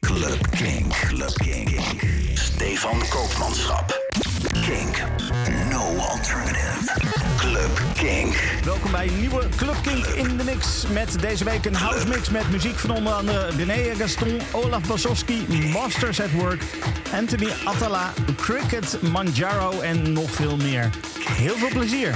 Club Kink. Club Kink. Stefan Koopmanschap. Kink. No alternative. Club Kink. Welkom bij een nieuwe Club Kink in de mix. Met deze week een house mix met muziek van onder andere René Gaston, Olaf Basowski, Masters at Work, Anthony Attala, Cricket, Manjaro en nog veel meer. Heel veel plezier.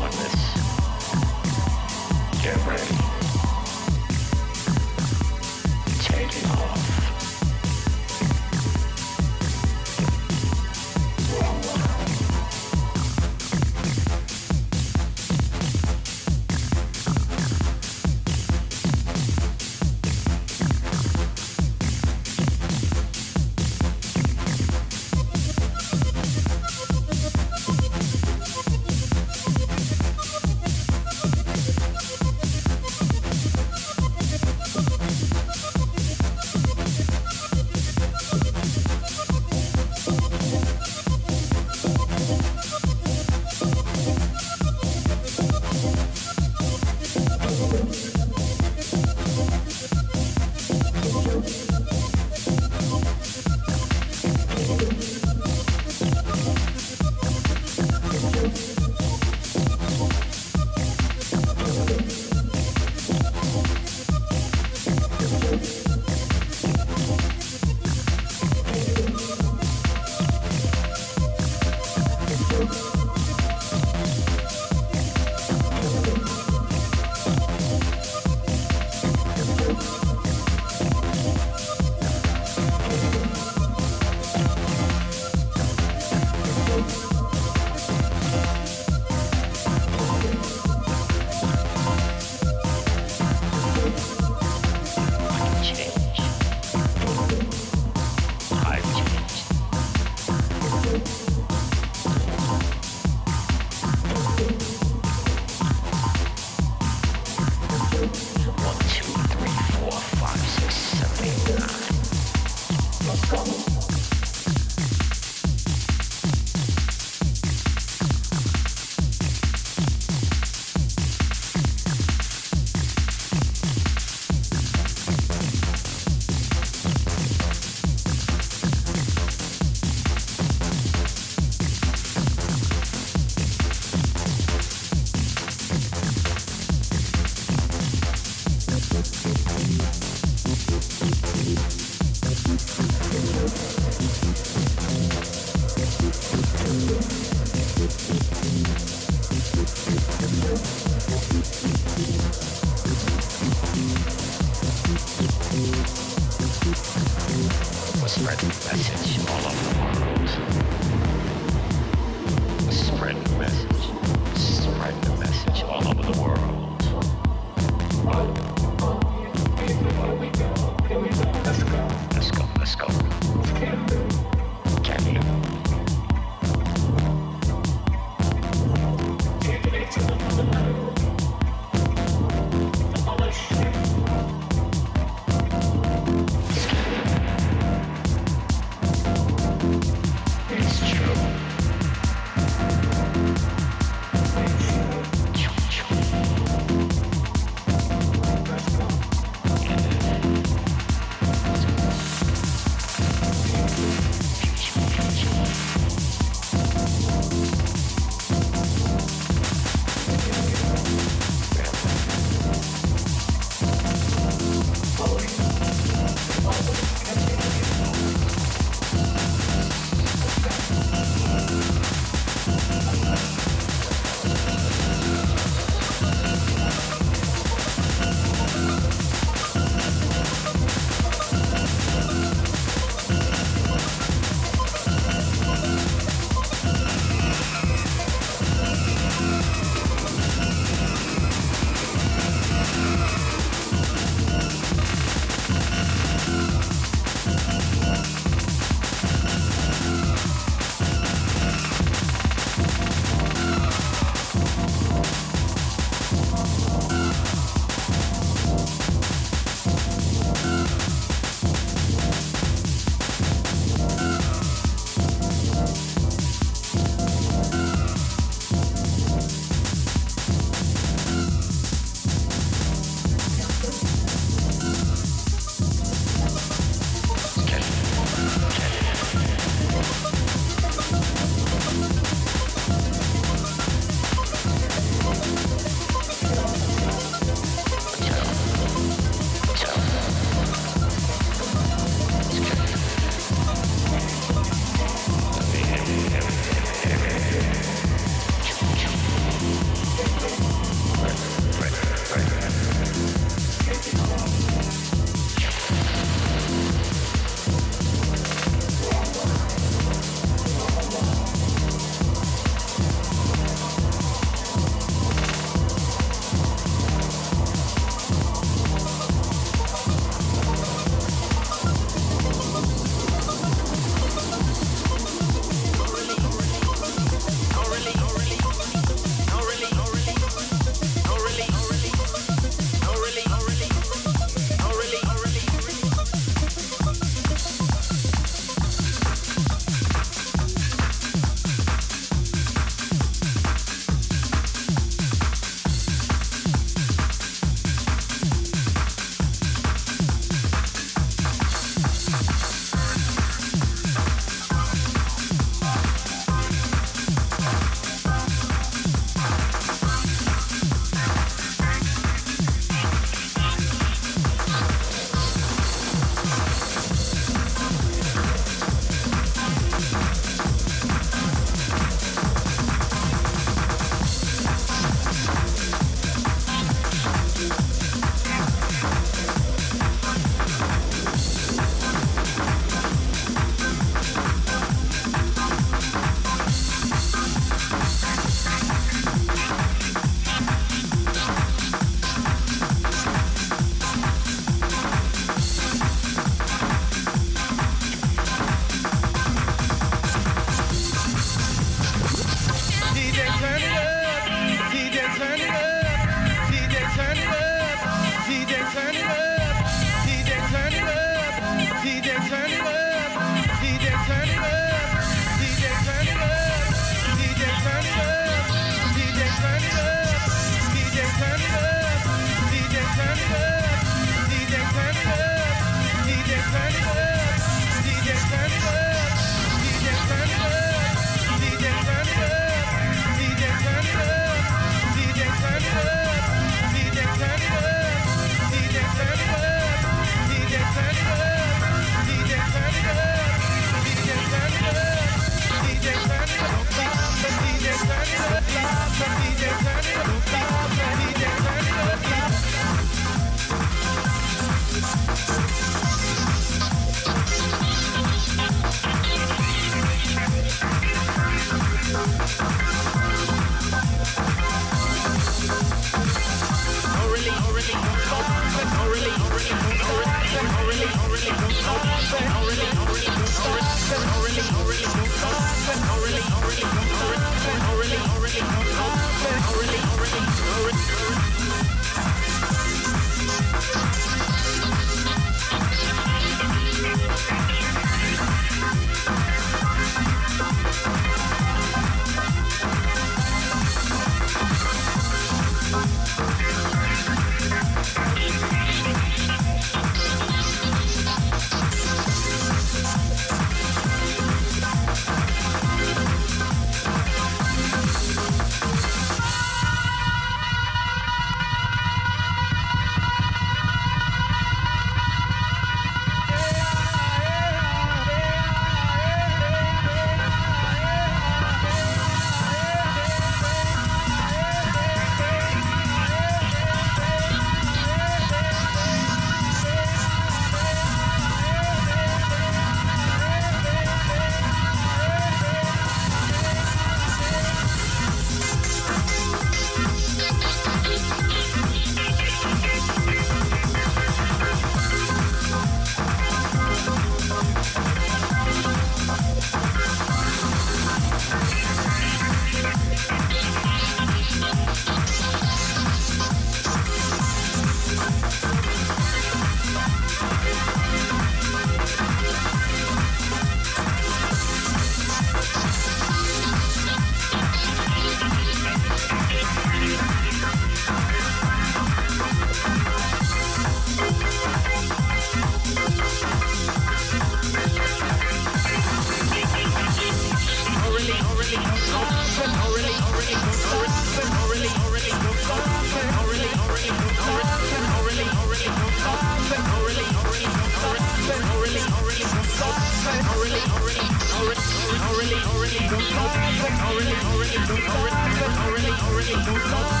you move.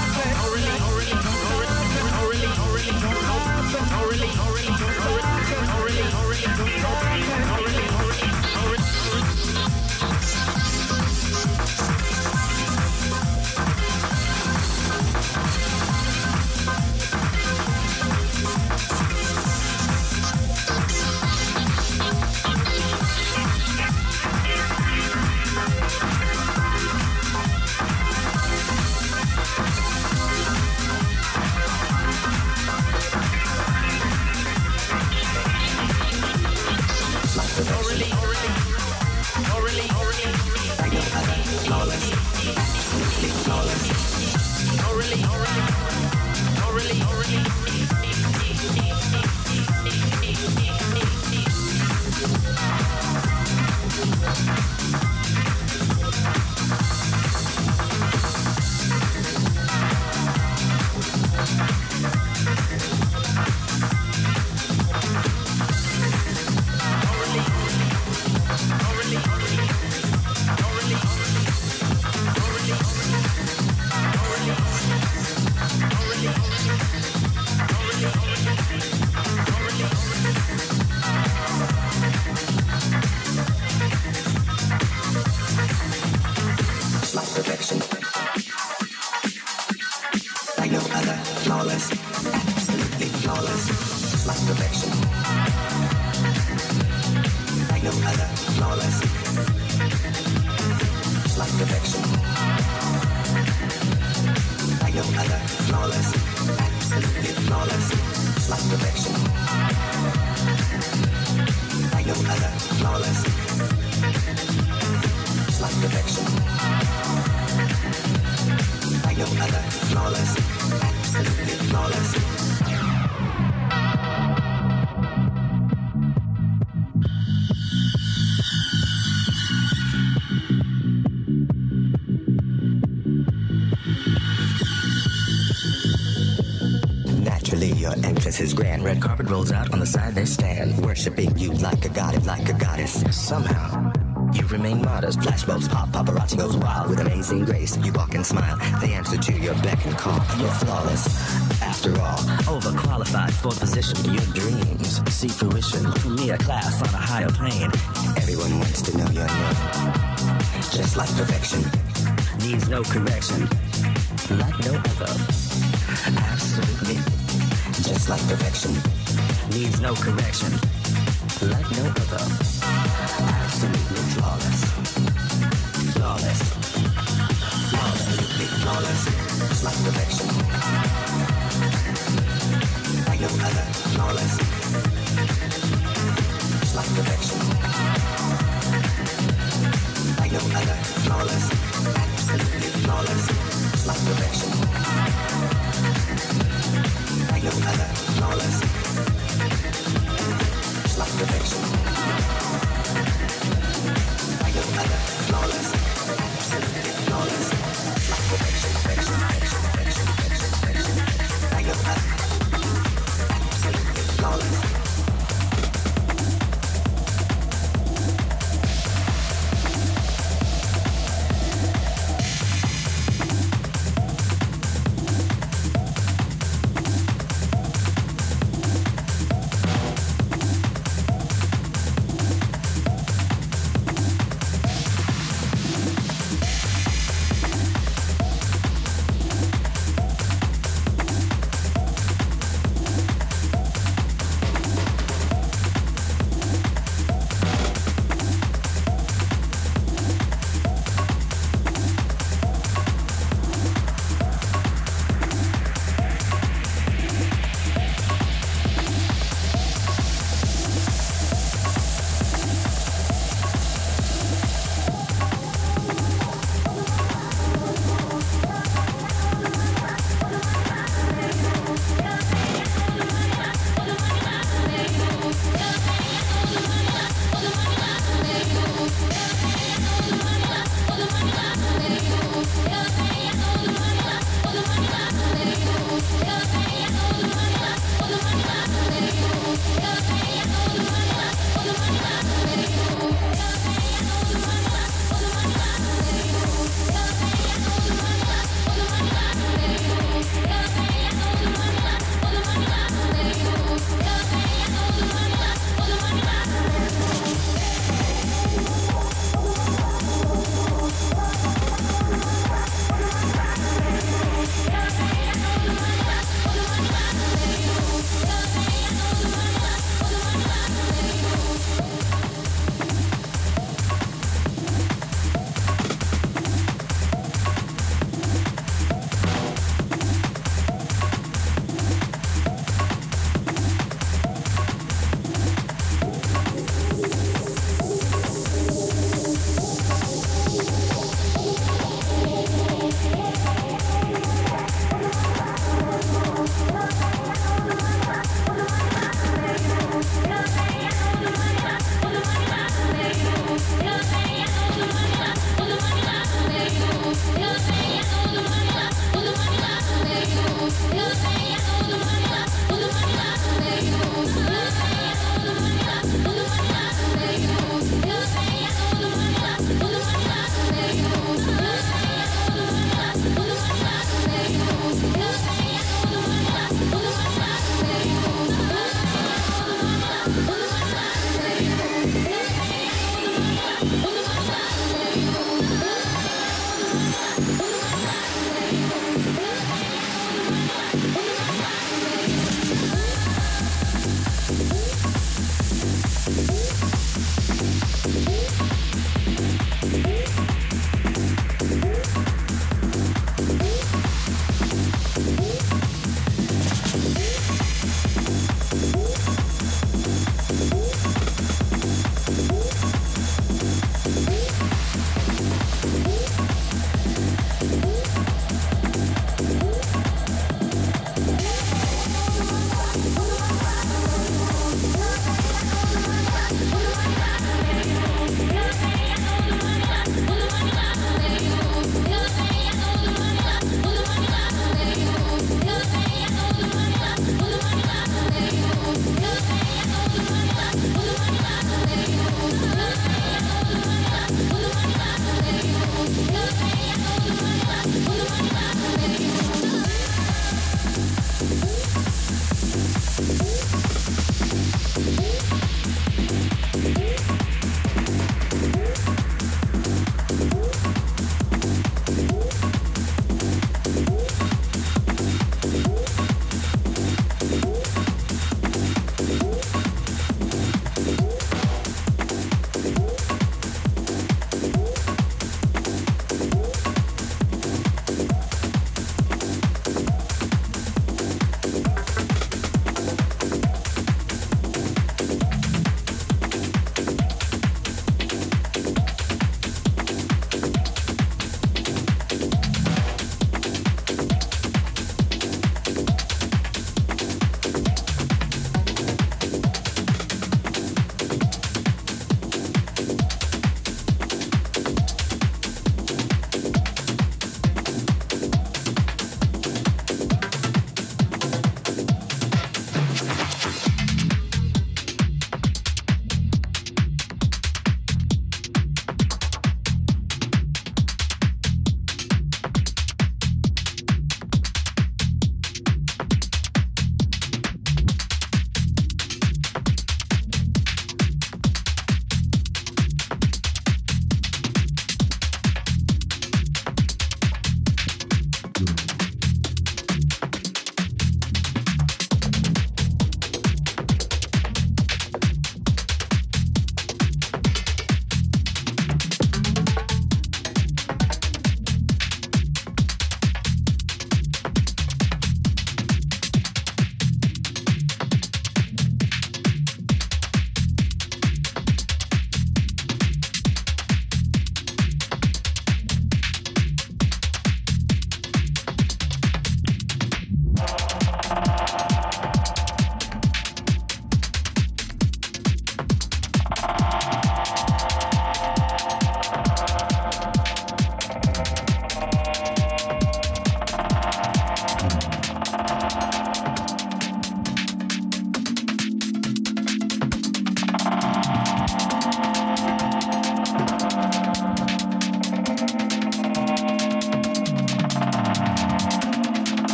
Worshiping you like a god, like a goddess. Somehow, you remain modest. Flashbulbs pop, paparazzi goes wild with amazing grace. You walk and smile. They answer to your beck and call. You're flawless. After all, overqualified for position. Your dreams see fruition. To me, a class on a higher plane. Everyone wants to know your name. Just like perfection. Needs no correction. Like no other. Absolutely just like perfection. Needs no correction, like no other. Absolutely flawless. Flawless. Flawless, just like perfection.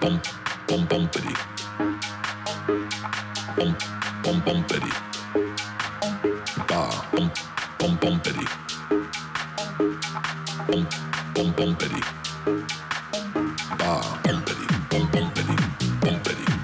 Pomp, bom bom peri. Bom bom bom pomp, Ah bom bom pompomperi, peri. Bom bom bom peri.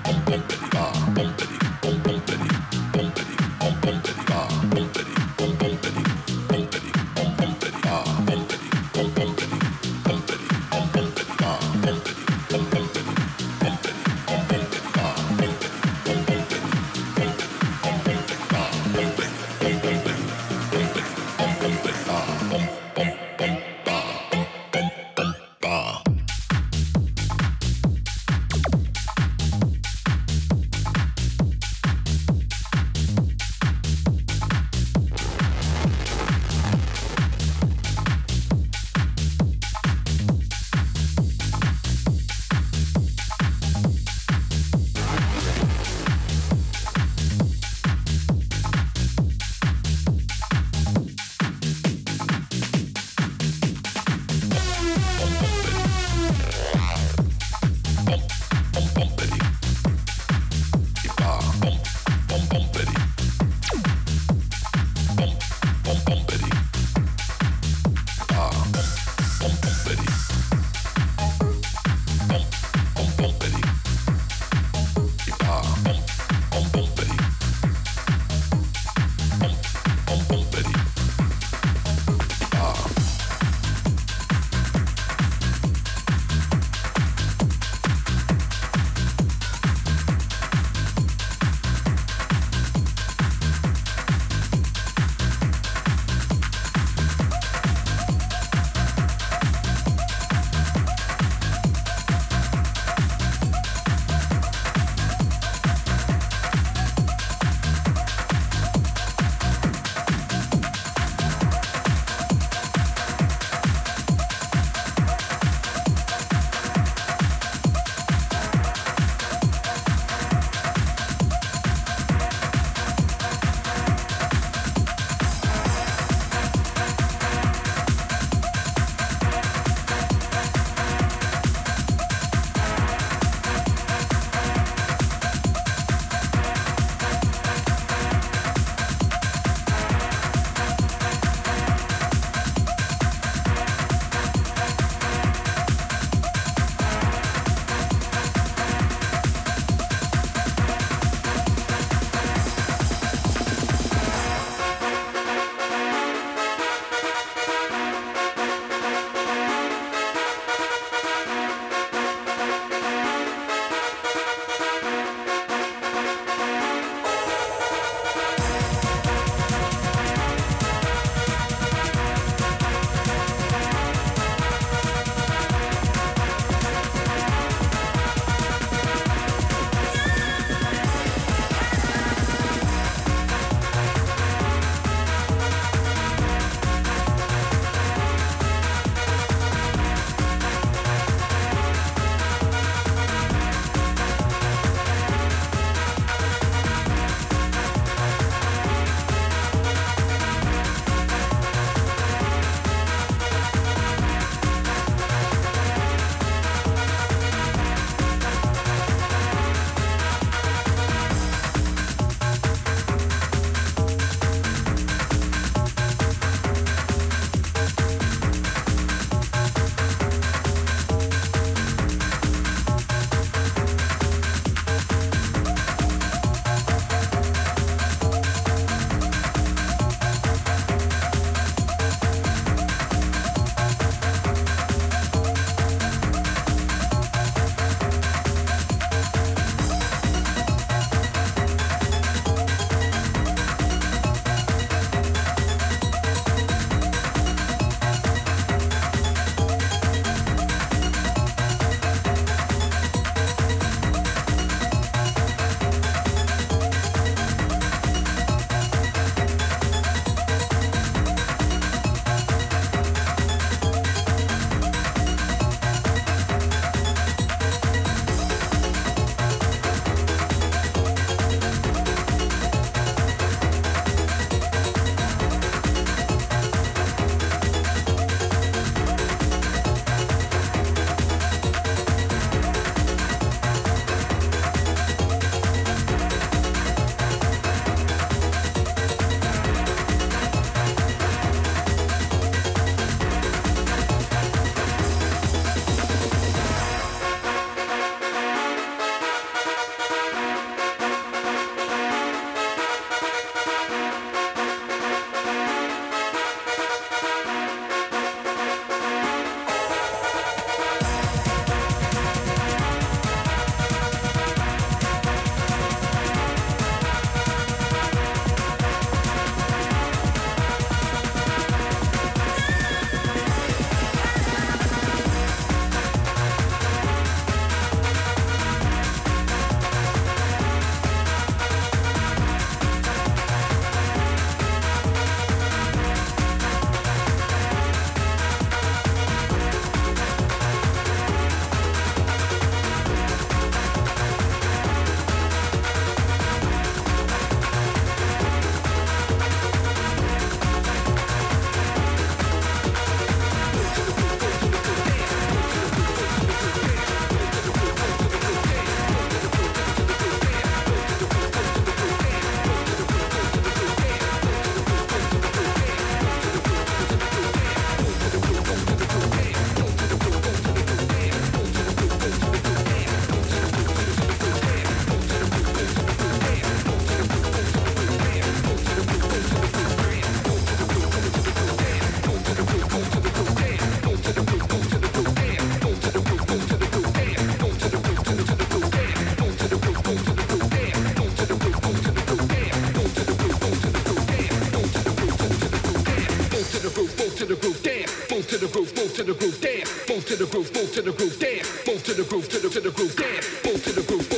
to the groove, move to the groove, dance. Move to the groove, to the to the groove, dance. Move to the groove.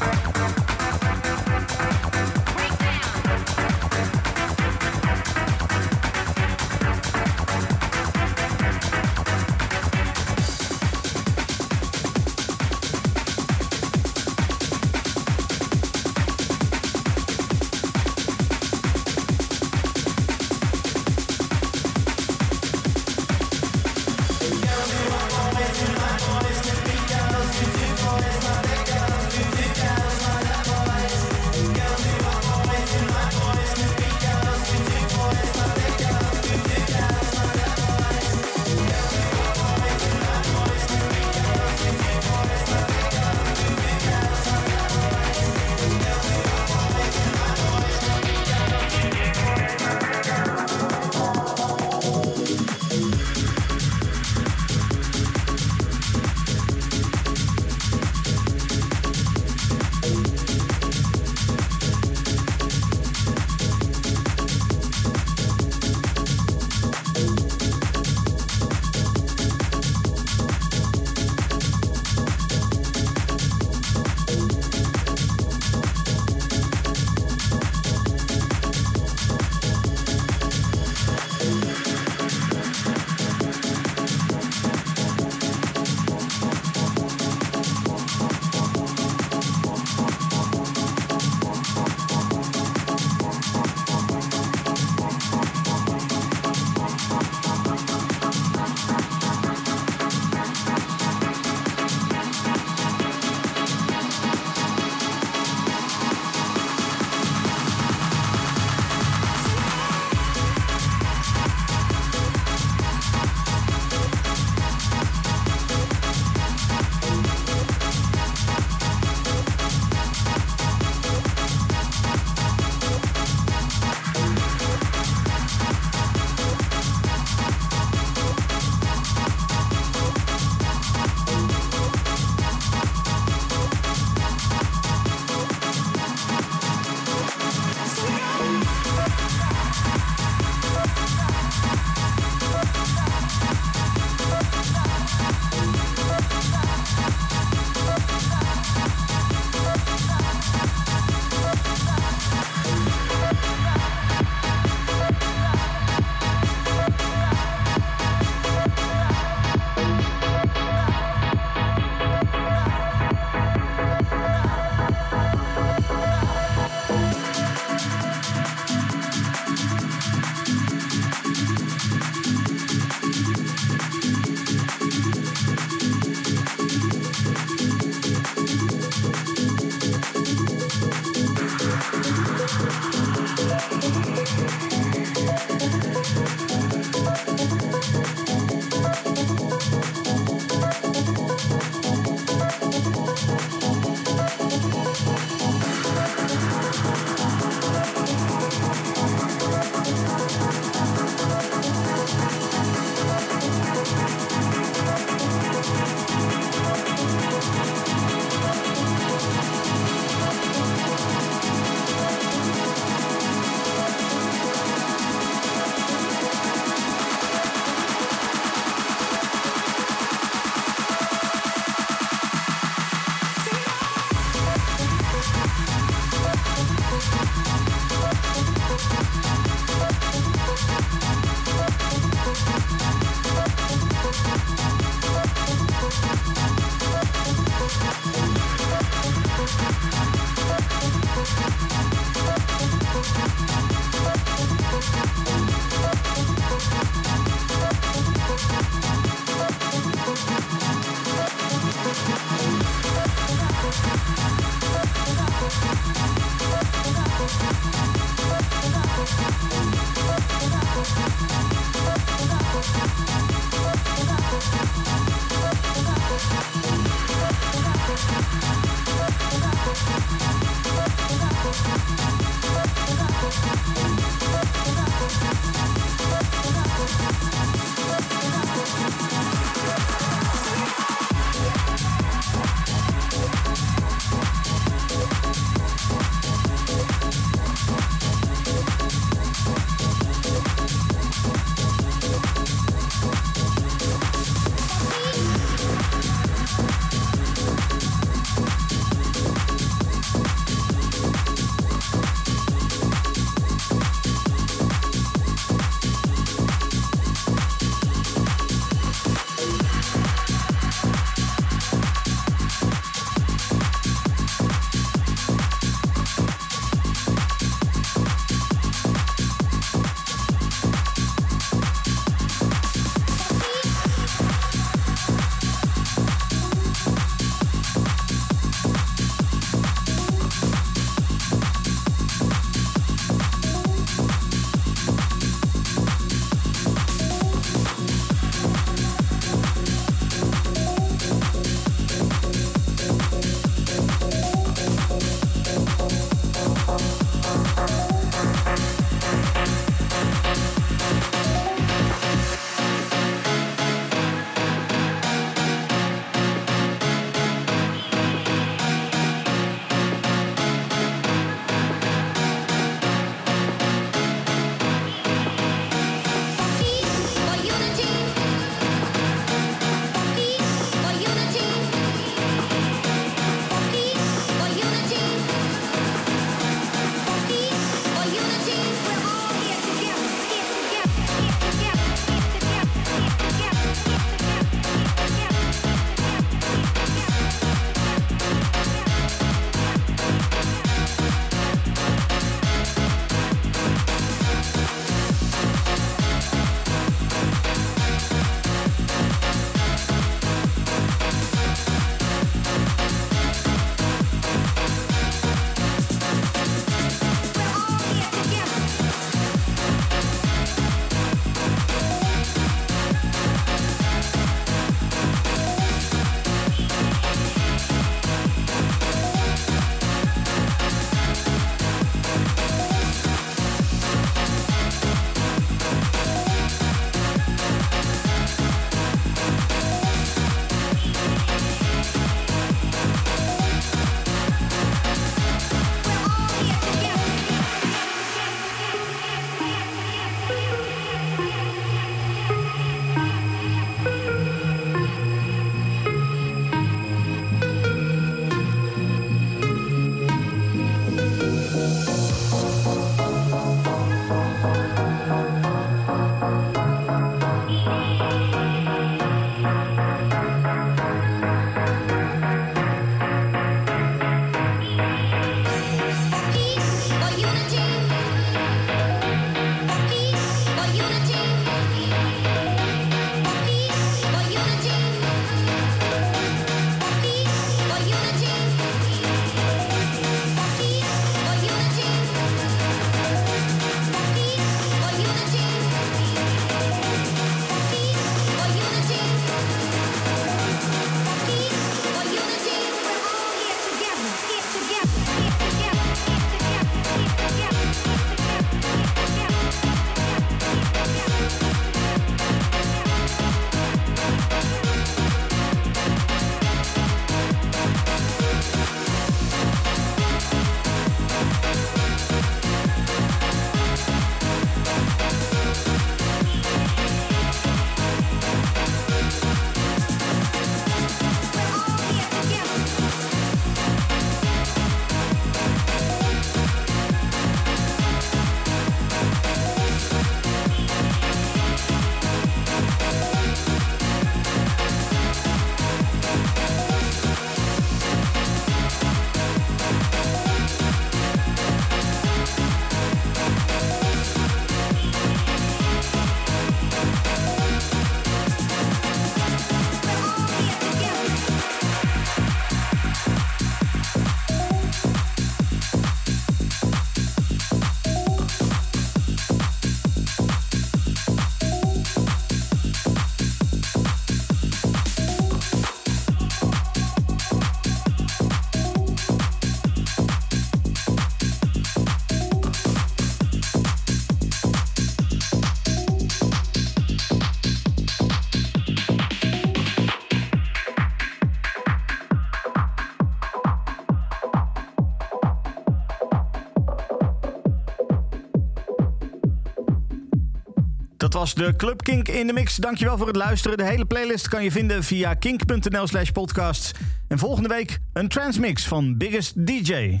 Was de Club Kink in de mix. Dankjewel voor het luisteren. De hele playlist kan je vinden via kink.nl slash podcasts. En volgende week een transmix van Biggest DJ.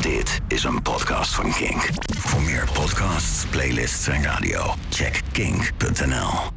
Dit is een podcast van Kink. Voor meer podcasts, playlists en radio, check kink.nl.